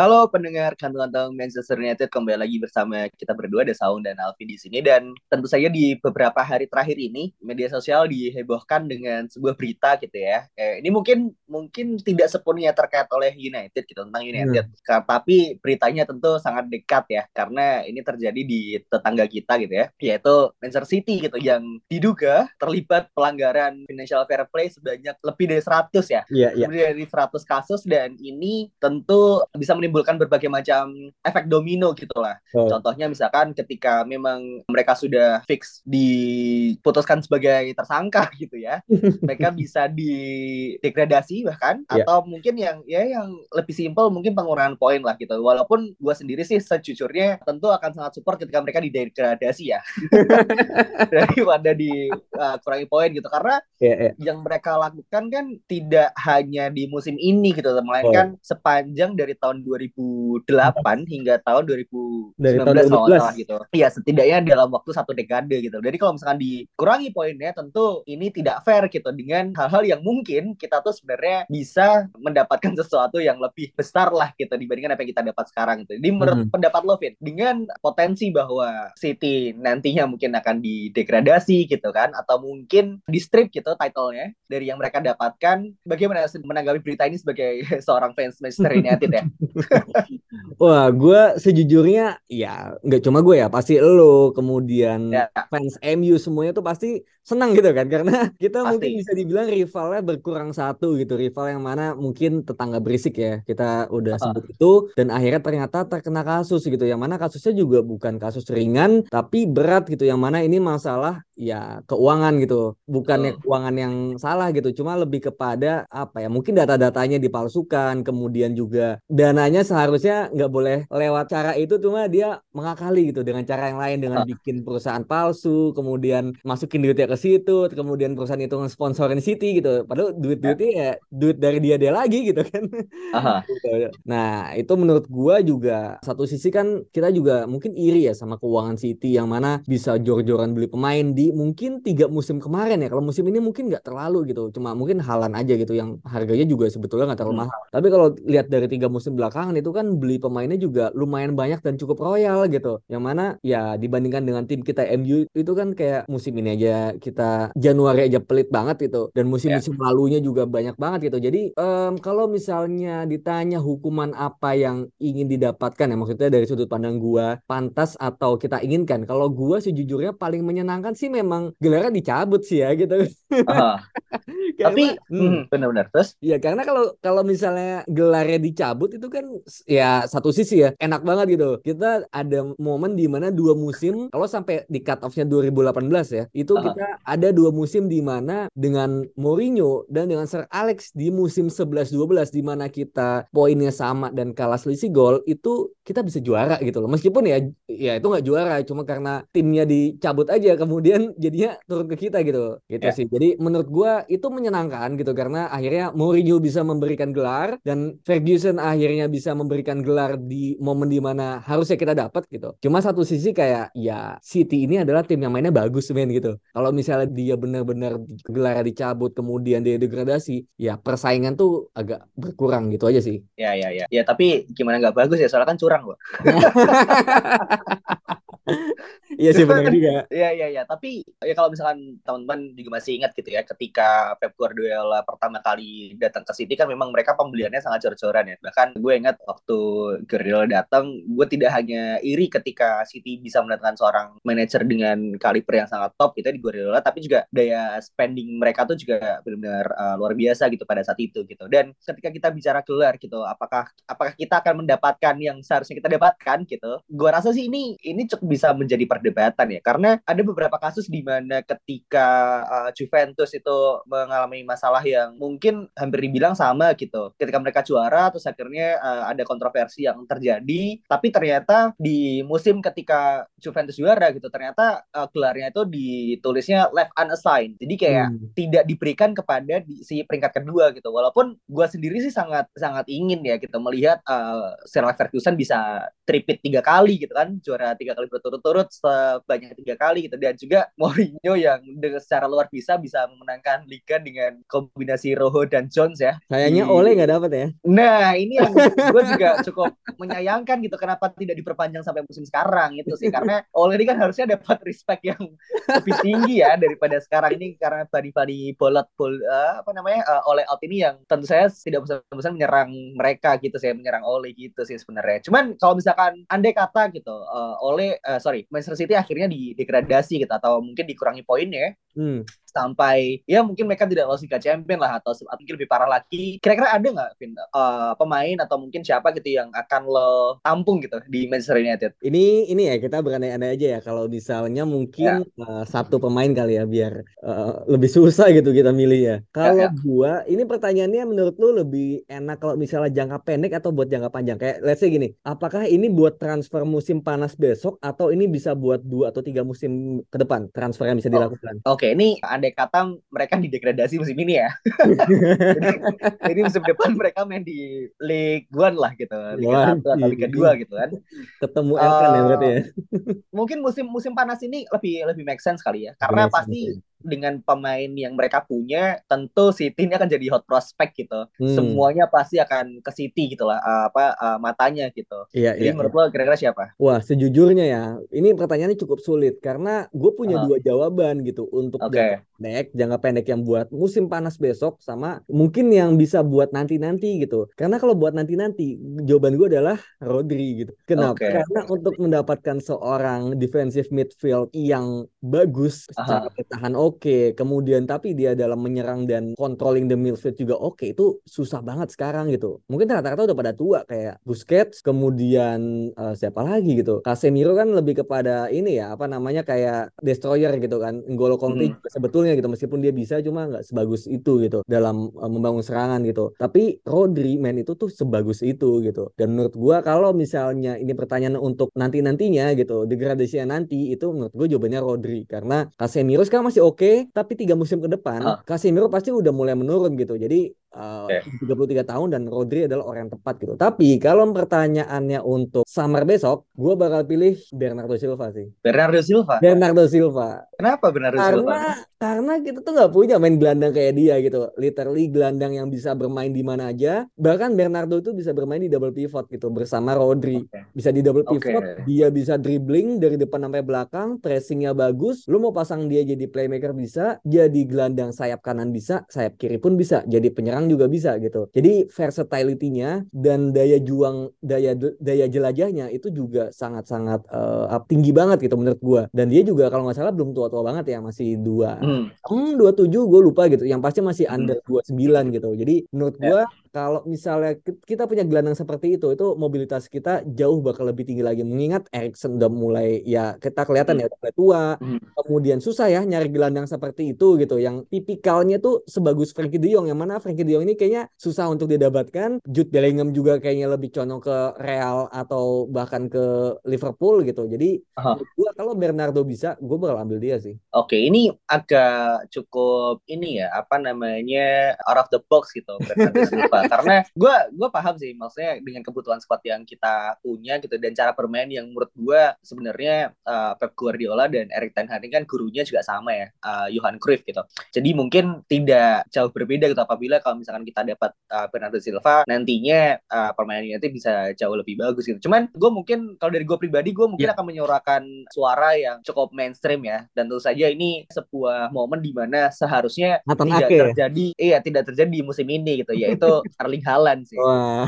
Halo pendengar kantong-kantong Manchester United kembali lagi bersama kita berdua ada Saung dan Alvin di sini dan tentu saja di beberapa hari terakhir ini media sosial dihebohkan dengan sebuah berita gitu ya. Eh, ini mungkin mungkin tidak sepenuhnya terkait oleh United gitu tentang United, hmm. tapi beritanya tentu sangat dekat ya karena ini terjadi di tetangga kita gitu ya, yaitu Manchester City gitu yang diduga terlibat pelanggaran financial fair play sebanyak lebih dari 100 ya. Yeah, yeah. Lebih dari 100 kasus dan ini tentu bisa menimbulkan menimbulkan berbagai macam efek domino gitulah. Oh. Contohnya misalkan ketika memang mereka sudah fix diputuskan sebagai tersangka gitu ya, mereka bisa didegradasi bahkan yeah. atau mungkin yang ya yang lebih simpel mungkin pengurangan poin lah gitu. Walaupun gue sendiri sih sejujurnya tentu akan sangat support ketika mereka didegradasi ya daripada di uh, kurangi poin gitu karena yeah, yeah. yang mereka lakukan kan tidak hanya di musim ini gitu melainkan oh. sepanjang dari tahun 2000 2008 hingga tahun 2019 Dari tahun 2012. kalau salah gitu. Iya, setidaknya dalam waktu satu dekade gitu. Jadi kalau misalkan dikurangi poinnya tentu ini tidak fair gitu dengan hal-hal yang mungkin kita tuh sebenarnya bisa mendapatkan sesuatu yang lebih besar lah gitu dibandingkan apa yang kita dapat sekarang gitu. Jadi menurut hmm. pendapat lo Vin, dengan potensi bahwa City nantinya mungkin akan didegradasi gitu kan atau mungkin di strip gitu titlenya dari yang mereka dapatkan bagaimana menanggapi berita ini sebagai seorang fans Manchester United ya? Wah, gue sejujurnya ya nggak cuma gue ya, pasti lo kemudian ya. fans MU semuanya tuh pasti senang gitu kan karena kita pasti. mungkin bisa dibilang rivalnya berkurang satu gitu, rival yang mana mungkin tetangga berisik ya kita udah uh. sebut itu dan akhirnya ternyata terkena kasus gitu, yang mana kasusnya juga bukan kasus ringan tapi berat gitu, yang mana ini masalah ya keuangan gitu, bukannya uh. keuangan yang salah gitu, cuma lebih kepada apa ya mungkin data-datanya dipalsukan, kemudian juga dananya seharusnya nggak boleh lewat cara itu cuma dia mengakali gitu dengan cara yang lain dengan bikin perusahaan palsu kemudian masukin duitnya ke situ kemudian perusahaan itu sponsorin City gitu. Padahal duit duitnya ya duit dari dia dia lagi gitu kan. Aha. nah itu menurut gua juga satu sisi kan kita juga mungkin iri ya sama keuangan City yang mana bisa jor-joran beli pemain di mungkin tiga musim kemarin ya. Kalau musim ini mungkin nggak terlalu gitu. Cuma mungkin halan aja gitu yang harganya juga sebetulnya nggak terlalu hmm. mahal. Tapi kalau lihat dari tiga musim belakangan itu kan beli pemainnya juga lumayan banyak dan cukup royal gitu. Yang mana ya dibandingkan dengan tim kita MU itu kan kayak musim ini aja kita Januari aja pelit banget gitu dan musim-musim yeah. lalunya juga banyak banget gitu. Jadi um, kalau misalnya ditanya hukuman apa yang ingin didapatkan ya maksudnya dari sudut pandang gua pantas atau kita inginkan. Kalau gua sejujurnya paling menyenangkan sih memang gelarnya dicabut sih ya gitu. Uh, tapi hmm, benar-benar terus? Ya karena kalau kalau misalnya gelarnya dicabut itu kan ya satu sisi ya enak banget gitu. Kita ada momen di mana dua musim kalau sampai di cut off-nya 2018 ya, itu uh -huh. kita ada dua musim di mana dengan Mourinho dan dengan Sir Alex di musim 11-12 di mana kita poinnya sama dan kalah selisih gol itu kita bisa juara gitu loh. Meskipun ya ya itu nggak juara cuma karena timnya dicabut aja kemudian jadinya turun ke kita gitu. Gitu yeah. sih. Jadi menurut gua itu menyenangkan gitu karena akhirnya Mourinho bisa memberikan gelar dan Ferguson akhirnya bisa memberikan gelar di momen di mana harusnya kita dapat gitu. Cuma satu sisi kayak ya City ini adalah tim yang mainnya bagus men gitu. Kalau misalnya dia benar-benar gelar dicabut kemudian dia degradasi, ya persaingan tuh agak berkurang gitu aja sih. Ya ya ya. Ya tapi gimana nggak bagus ya soalnya kan curang loh. Iya sih benar juga. Iya iya iya, tapi ya kalau misalkan teman-teman juga masih ingat gitu ya ketika Pep Guardiola pertama kali datang ke City kan memang mereka pembeliannya sangat jor-joran ya. Bahkan gue ingat waktu Guardiola datang, gue tidak hanya iri ketika City bisa mendatangkan seorang manajer dengan kaliber yang sangat top gitu di Guardiola, tapi juga daya spending mereka tuh juga benar-benar uh, luar biasa gitu pada saat itu gitu. Dan ketika kita bicara gelar gitu, apakah apakah kita akan mendapatkan yang seharusnya kita dapatkan gitu? Gue rasa sih ini ini cukup bisa menjadi perdebatan ya karena ada beberapa kasus di mana ketika uh, Juventus itu mengalami masalah yang mungkin hampir dibilang sama gitu. Ketika mereka juara terus akhirnya uh, ada kontroversi yang terjadi. Tapi ternyata di musim ketika Juventus juara gitu ternyata uh, gelarnya itu ditulisnya left unassigned. Jadi kayak hmm. tidak diberikan kepada di, si peringkat kedua gitu. Walaupun gue sendiri sih sangat sangat ingin ya kita gitu, melihat uh, Sir Ferguson bisa tripit tiga kali gitu kan. Juara tiga kali berturut-turut sebanyak tiga kali gitu. Dan juga Mourinho yang secara luar biasa bisa memenangkan liga dengan kombinasi Rojo dan Jones ya. Kayaknya. Oleh nggak dapat ya. Nah ini yang gue juga cukup menyayangkan gitu kenapa tidak diperpanjang sampai musim sekarang itu sih. Karena Oleh ini kan harusnya dapat respect yang lebih tinggi ya daripada sekarang ini karena badi-badi bolot bol uh, apa namanya uh, Oleh out ini yang tentu saya tidak bosan-bosan menyerang mereka gitu sih menyerang Oleh gitu sih sebenarnya. Cuman kalau misalkan andai kata gitu uh, oleh uh, sorry Manchester City akhirnya di degradasi gitu atau mungkin dikurangi poinnya hmm. sampai ya mungkin mereka tidak lolos Liga Champion lah atau, atau mungkin lebih parah lagi. Kira-kira ada nggak Vin uh, pemain atau mungkin siapa gitu yang akan lo tampung gitu di Manchester United? Ini ini ya kita berandai-andai aja ya kalau misalnya mungkin ya. uh, satu pemain kali ya biar uh, lebih susah gitu kita milih ya. Kalau ya, ya. gua ini pertanyaannya menurut lu lebih enak kalau misalnya jangka pendek atau buat jangka panjang? Kayak let's say gini, apakah ini buat transfer musim panas besok atau ini bisa buat dua atau tiga musim ke depan transfer yang bisa oh, dilakukan? Oke, okay, ini andai kata mereka didegradasi musim ini ya. jadi, jadi musim depan mereka main di League One lah gitu, Liga Satu atau Liga Dua gitu kan. Ketemu uh, Elkan ya berarti ya. mungkin musim musim panas ini lebih lebih make sense kali ya, karena pasti dengan pemain yang mereka punya tentu City ini akan jadi hot prospect gitu. Hmm. Semuanya pasti akan ke City gitu lah uh, apa uh, matanya gitu. Iya, jadi iya, menurut iya. lo kira-kira siapa? Wah, sejujurnya ya, ini pertanyaannya cukup sulit karena gue punya uh. dua jawaban gitu untuk okay. jangka pendek, jangka pendek yang buat musim panas besok sama mungkin yang bisa buat nanti-nanti gitu. Karena kalau buat nanti-nanti, jawaban gue adalah Rodri gitu. Kenapa? Okay. Karena untuk mendapatkan seorang defensive midfield yang bagus secara bertahan oke okay. kemudian tapi dia dalam menyerang dan controlling the midfield juga oke okay. itu susah banget sekarang gitu mungkin rata-rata udah pada tua kayak Busquets kemudian uh, siapa lagi gitu Casemiro kan lebih kepada ini ya apa namanya kayak destroyer gitu kan N'Golo Conte hmm. juga sebetulnya gitu meskipun dia bisa cuma nggak sebagus itu gitu dalam uh, membangun serangan gitu tapi Rodri man itu tuh sebagus itu gitu dan menurut gua kalau misalnya ini pertanyaan untuk nanti nantinya gitu degradasinya nanti itu menurut gua jawabannya Rodri karena Casemiro sekarang masih oke okay, tapi tiga musim ke depan uh. Casemiro pasti udah mulai menurun gitu. Jadi uh, okay. 33 tahun dan Rodri adalah orang yang tepat gitu. Tapi kalau pertanyaannya untuk summer besok, gue bakal pilih Bernardo Silva sih. Bernardo Silva. Bernardo Silva. Kenapa Bernardo karena, Silva? Karena kita tuh nggak punya main gelandang kayak dia gitu. Literally gelandang yang bisa bermain di mana aja. Bahkan Bernardo itu bisa bermain di double pivot gitu bersama Rodri. Okay. Bisa di double pivot, okay. dia bisa dribbling dari depan sampai belakang, pressingnya bagus. Lu mau pasang dia jadi playmaker bisa, jadi gelandang sayap kanan bisa, sayap kiri pun bisa, jadi penyerang sekarang juga bisa gitu. Jadi versatility-nya dan daya juang daya daya jelajahnya itu juga sangat-sangat uh, tinggi banget gitu menurut gua. Dan dia juga kalau nggak salah belum tua-tua banget ya, masih dua hmm. hmm dua tujuh gue lupa gitu. Yang pasti masih hmm. under dua sembilan gitu. Jadi menurut ya. gua kalau misalnya kita punya gelandang seperti itu, itu mobilitas kita jauh bakal lebih tinggi lagi. Mengingat Erikson udah mulai ya kita kelihatan hmm. ya udah tua, hmm. kemudian susah ya nyari gelandang seperti itu gitu. Yang tipikalnya tuh sebagus Frankie De Jong, yang mana Frankie De Jong ini kayaknya susah untuk didapatkan. Jude Bellingham juga kayaknya lebih condong ke Real atau bahkan ke Liverpool gitu. Jadi gua kalau Bernardo bisa, gue bakal ambil dia sih. Oke, ini agak cukup ini ya apa namanya out of the box gitu Bernardo Silva karena gue gue paham sih maksudnya dengan kebutuhan squad yang kita punya gitu dan cara bermain yang menurut gue sebenarnya uh, Pep Guardiola dan Erik Ten Hag kan gurunya juga sama ya uh, Johan Cruyff gitu jadi mungkin tidak jauh berbeda gitu apabila kalau misalkan kita dapat uh, Bernardo Silva nantinya uh, permainannya itu bisa jauh lebih bagus gitu cuman gue mungkin kalau dari gue pribadi gue mungkin yeah. akan menyuarakan suara yang cukup mainstream ya dan tentu saja ini sebuah momen di mana seharusnya Nathan tidak Ake. terjadi iya tidak terjadi di musim ini gitu yaitu Erling Haaland sih. Wah.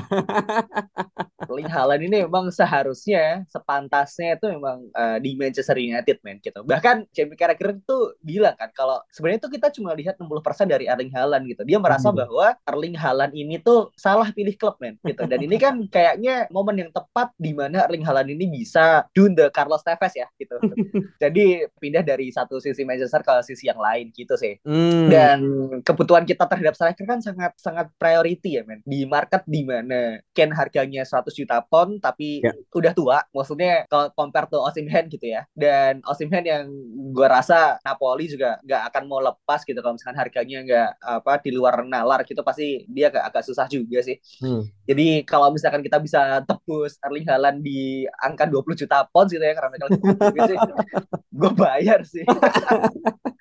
Erling Haaland ini memang seharusnya sepantasnya itu memang uh, di Manchester United men gitu. Bahkan Jamie Carragher itu bilang kan kalau sebenarnya itu kita cuma lihat 60% dari Erling Haaland gitu. Dia merasa hmm. bahwa Erling Haaland ini tuh salah pilih klub men gitu. Dan ini kan kayaknya momen yang tepat di mana Erling Haaland ini bisa the Carlos Tevez ya gitu. Jadi pindah dari satu sisi Manchester ke sisi yang lain gitu sih. Hmm. Dan kebutuhan kita terhadap striker kan sangat sangat priority ya men. Di market di mana Ken harganya 100 juta pon tapi yeah. udah tua. Maksudnya kalau compare to Osimhen gitu ya. Dan Osimhen yang gue rasa Napoli juga nggak akan mau lepas gitu kalau misalkan harganya nggak apa di luar nalar gitu pasti dia agak agak susah juga sih. Hmm. Jadi kalau misalkan kita bisa tebus Erling Haaland di angka 20 juta pon gitu ya karena kalau gitu, gue bayar sih.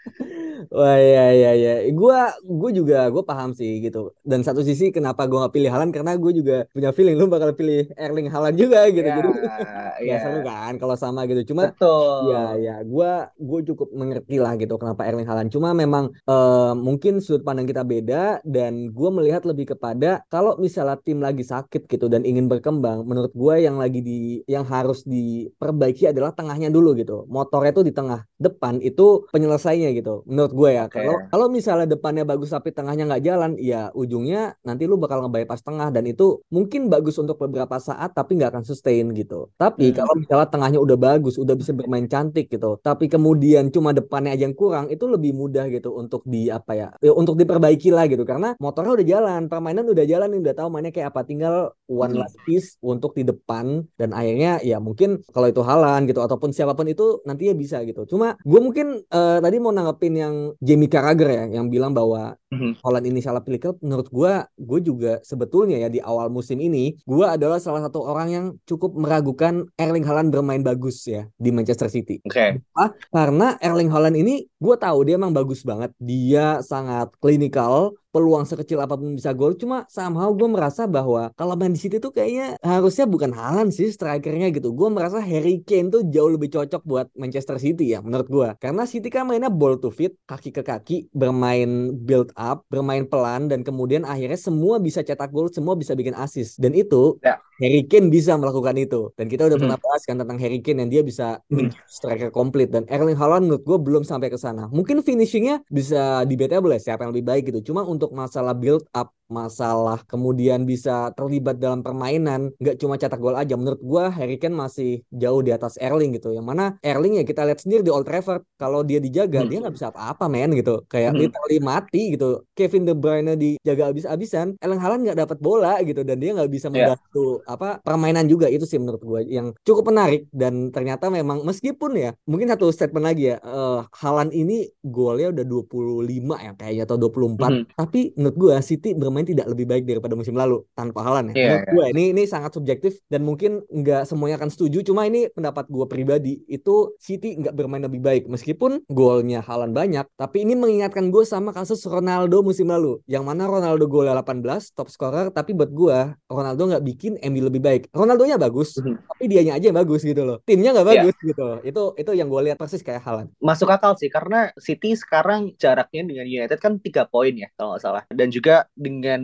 Wah ya ya ya, gue gue juga gue paham sih gitu. Dan satu sisi kenapa gue gak pilih Halan karena gue juga punya feeling lu bakal pilih Erling Haaland juga gitu. Ya, Jadi ya. seru kan kalau sama gitu. Cuma Betul. ya ya gue gue cukup mengerti lah gitu kenapa Erling Haaland. Cuma memang uh, mungkin sudut pandang kita beda dan gue melihat lebih kepada kalau misalnya tim lagi sakit gitu dan ingin berkembang, menurut gue yang lagi di yang harus diperbaiki adalah tengahnya dulu gitu. Motornya tuh di tengah depan itu penyelesainya gitu. Menurut menurut gue ya kalau okay. kalau misalnya depannya bagus tapi tengahnya nggak jalan ya ujungnya nanti lu bakal ngebypass tengah dan itu mungkin bagus untuk beberapa saat tapi nggak akan sustain gitu tapi hmm. kalau misalnya tengahnya udah bagus udah bisa bermain cantik gitu tapi kemudian cuma depannya aja yang kurang itu lebih mudah gitu untuk di apa ya, ya untuk diperbaiki lah gitu karena motornya udah jalan permainan udah jalan udah tahu mainnya kayak apa tinggal one last piece untuk di depan dan akhirnya ya mungkin kalau itu halan gitu ataupun siapa pun itu nantinya bisa gitu cuma gue mungkin uh, tadi mau nanggepin yang Jamie Carragher ya yang bilang bahwa mm-hmm. Holland ini salah pilih klub menurut gue gue juga sebetulnya ya di awal musim ini gue adalah salah satu orang yang cukup meragukan Erling Haaland bermain bagus ya di Manchester City. Oke. Okay. Karena Erling Haaland ini gue tahu dia emang bagus banget. Dia sangat klinikal, peluang sekecil apa pun bisa gol cuma somehow gue merasa bahwa kalau main di City tuh kayaknya harusnya bukan Haaland sih strikernya gitu gue merasa Harry Kane tuh jauh lebih cocok buat Manchester City ya menurut gue karena City kan mainnya ball to fit kaki ke kaki bermain build up bermain pelan dan kemudian akhirnya semua bisa cetak gol semua bisa bikin assist dan itu ya. Harry Kane bisa melakukan itu dan kita udah hmm. pernah bahas kan tentang Harry Kane yang dia bisa hmm. striker komplit dan Erling Haaland menurut gue belum sampai ke sana mungkin finishingnya bisa debatable ya siapa yang lebih baik gitu cuma untuk masalah build up masalah kemudian bisa terlibat dalam permainan nggak cuma cetak gol aja menurut gue Harry Kane masih jauh di atas Erling gitu yang mana Erling ya kita lihat sendiri di Old Trafford kalau dia dijaga hmm. dia nggak bisa apa-apa men gitu kayak hmm. literally mati gitu Kevin De Bruyne dijaga abis-abisan Erling Haaland nggak dapat bola gitu dan dia nggak bisa iya. membantu yeah. Apa permainan juga itu sih menurut gue yang cukup menarik dan ternyata memang meskipun ya mungkin satu statement lagi ya uh, Haaland ini golnya udah 25 ya kayaknya atau 24 hmm. tapi menurut gue City bermain tidak lebih baik daripada musim lalu tanpa Halan ya. Yeah, Menurut yeah. gue ini ini sangat subjektif dan mungkin nggak semuanya akan setuju. Cuma ini pendapat gue pribadi itu City nggak bermain lebih baik meskipun golnya Halan banyak. Tapi ini mengingatkan gue sama kasus Ronaldo musim lalu yang mana Ronaldo golnya 18 top scorer tapi buat gue Ronaldo nggak bikin MU lebih baik. Ronaldonya bagus mm -hmm. tapi dianya aja yang bagus gitu loh. Timnya nggak iya. bagus yeah. gitu. Itu itu yang gue lihat persis kayak Halan. Masuk akal sih karena City sekarang jaraknya dengan United kan tiga poin ya kalau nggak salah dan juga dengan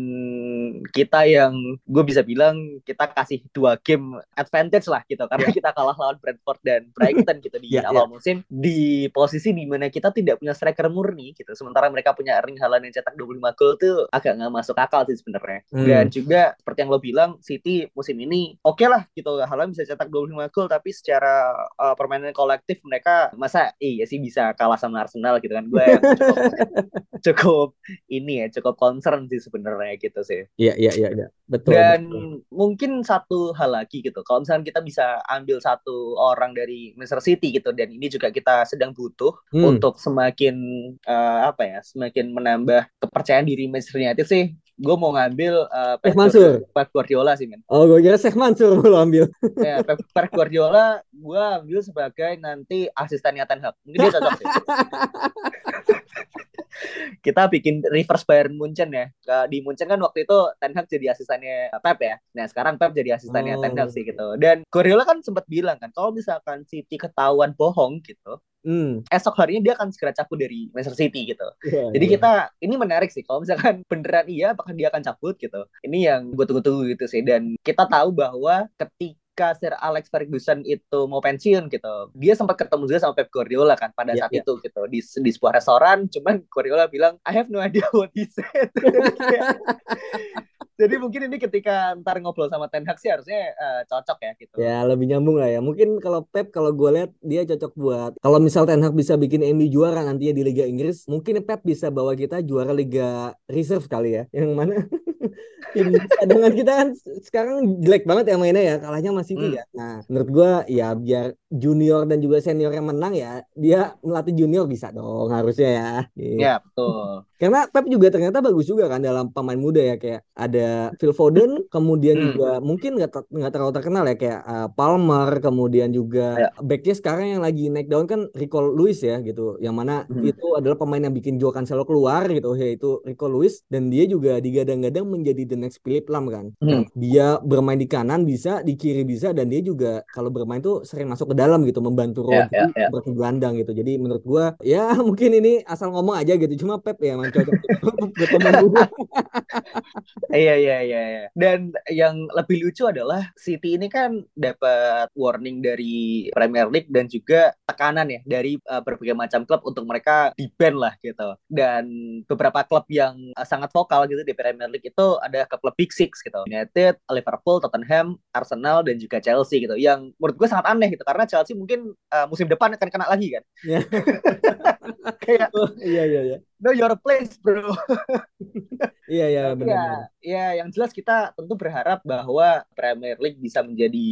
kita yang gue bisa bilang kita kasih dua game advantage lah gitu karena kita kalah lawan Brentford dan Brighton gitu di yeah, awal yeah. musim di posisi di mana kita tidak punya striker murni gitu sementara mereka punya Erling Haaland yang cetak 25 gol tuh agak nggak masuk akal sih sebenarnya hmm. dan juga seperti yang lo bilang City musim ini oke okay lah gitu Haaland bisa cetak 25 gol tapi secara uh, permainan kolektif mereka masa iya sih bisa kalah sama Arsenal gitu kan gue cukup, cukup ini ya cukup concern sih sebenarnya sebenarnya gitu sih. Iya iya iya ya. betul. Dan betul. mungkin satu hal lagi gitu, kalau misalnya kita bisa ambil satu orang dari Manchester City gitu, dan ini juga kita sedang butuh hmm. untuk semakin uh, apa ya, semakin menambah kepercayaan diri Manchester United sih. Gue mau ngambil uh, Pep Mansur. Pep Guardiola sih men. Oh gue kira Sheikh Mansur lo ambil. ya Pep, Pep Guardiola gue ambil sebagai nanti asistennya Ten Hag. Mungkin dia cocok sih. kita bikin reverse Bayern Munchen ya. Di Munchen kan waktu itu Ten Hag jadi asistennya Pep ya. Nah sekarang Pep jadi asistennya oh. Ten Hag sih gitu. Dan Guardiola kan sempat bilang kan kalau misalkan City ketahuan bohong gitu, hmm. esok harinya dia akan segera cabut dari Manchester City gitu. Yeah, Jadi yeah. kita ini menarik sih kalau misalkan beneran iya apakah dia akan cabut gitu. Ini yang gue tunggu-tunggu gitu sih dan kita tahu bahwa ketika ketika Sir Alex Ferguson itu mau pensiun gitu, dia sempat ketemu juga sama Pep Guardiola kan pada yeah, saat yeah. itu gitu di di sebuah restoran, cuman Guardiola bilang I have no idea what he said. Jadi mungkin ini ketika ntar ngobrol sama Ten Hag sih harusnya uh, cocok ya gitu. Ya lebih nyambung lah ya. Mungkin kalau Pep kalau gue lihat dia cocok buat kalau misal Ten Hag bisa bikin MU juara nantinya di Liga Inggris, mungkin Pep bisa bawa kita juara Liga Reserve kali ya. Yang mana tim cadangan kita kan sekarang jelek banget ya mainnya ya. Kalahnya masih hmm. ya. Nah, menurut gue ya biar junior dan juga senior yang menang ya, dia melatih junior bisa dong harusnya ya. Iya, betul. Karena Pep juga ternyata bagus juga kan dalam pemain muda ya kayak ada Phil Foden, kemudian hmm. juga mungkin nggak nggak terlalu terkenal ya kayak uh, Palmer, kemudian juga ya. backnya sekarang yang lagi naik daun kan Rico Lewis ya gitu, yang mana hmm. itu adalah pemain yang bikin Joe Cancelo keluar gitu, yaitu Rico Lewis dan dia juga digadang-gadang menjadi the next Philip Lam kan. Hmm. Dia bermain di kanan bisa, di kiri bisa dan dia juga kalau bermain tuh sering masuk ke dalam gitu, membantu ya, Rodri ya, ya, ya. gitu. Jadi menurut gua ya mungkin ini asal ngomong aja gitu, cuma Pep ya man cocok Iya iya iya iya. Dan yang lebih lucu adalah City ini kan dapat warning dari Premier League dan juga tekanan ya dari uh, berbagai macam klub untuk mereka di ban lah gitu. Dan beberapa klub yang uh, sangat vokal gitu di Premier League itu ada ke klub Big Six gitu. United, Liverpool, Tottenham, Arsenal dan juga Chelsea gitu. Yang menurut gue sangat aneh gitu karena Chelsea mungkin uh, musim depan akan kena lagi kan. Yeah. Kayak oh, iya iya iya know your place bro. Iya iya benar ya, ya yang jelas kita tentu berharap bahwa Premier League bisa menjadi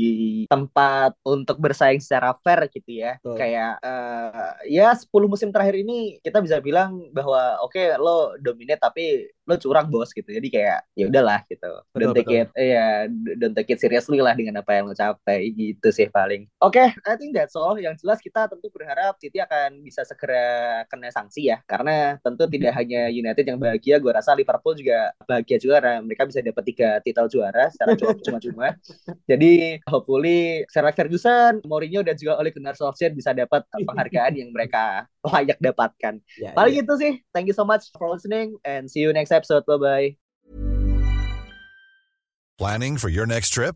tempat untuk bersaing secara fair gitu ya. Betul. kayak uh, ya 10 musim terakhir ini kita bisa bilang bahwa oke okay, lo dominate tapi lo curang bos gitu. Jadi kayak ya udahlah gitu. Betul, don't take betul. it ya don't take it seriously lah dengan apa yang lo capai gitu sih paling. Oke okay, I think that's all. Yang jelas kita tentu berharap City akan bisa segera kena sanksi ya karena tentu tentu tidak hanya United yang bahagia, gue rasa Liverpool juga bahagia juga karena mereka bisa dapat tiga titel juara secara cuma-cuma. Jadi hopefully Sir Alex Ferguson, Mourinho dan juga Ole Gunnar Solskjaer bisa dapat penghargaan yang mereka layak dapatkan. Yeah, Paling yeah. itu sih. Thank you so much for listening and see you next episode. Bye bye. Planning for your next trip?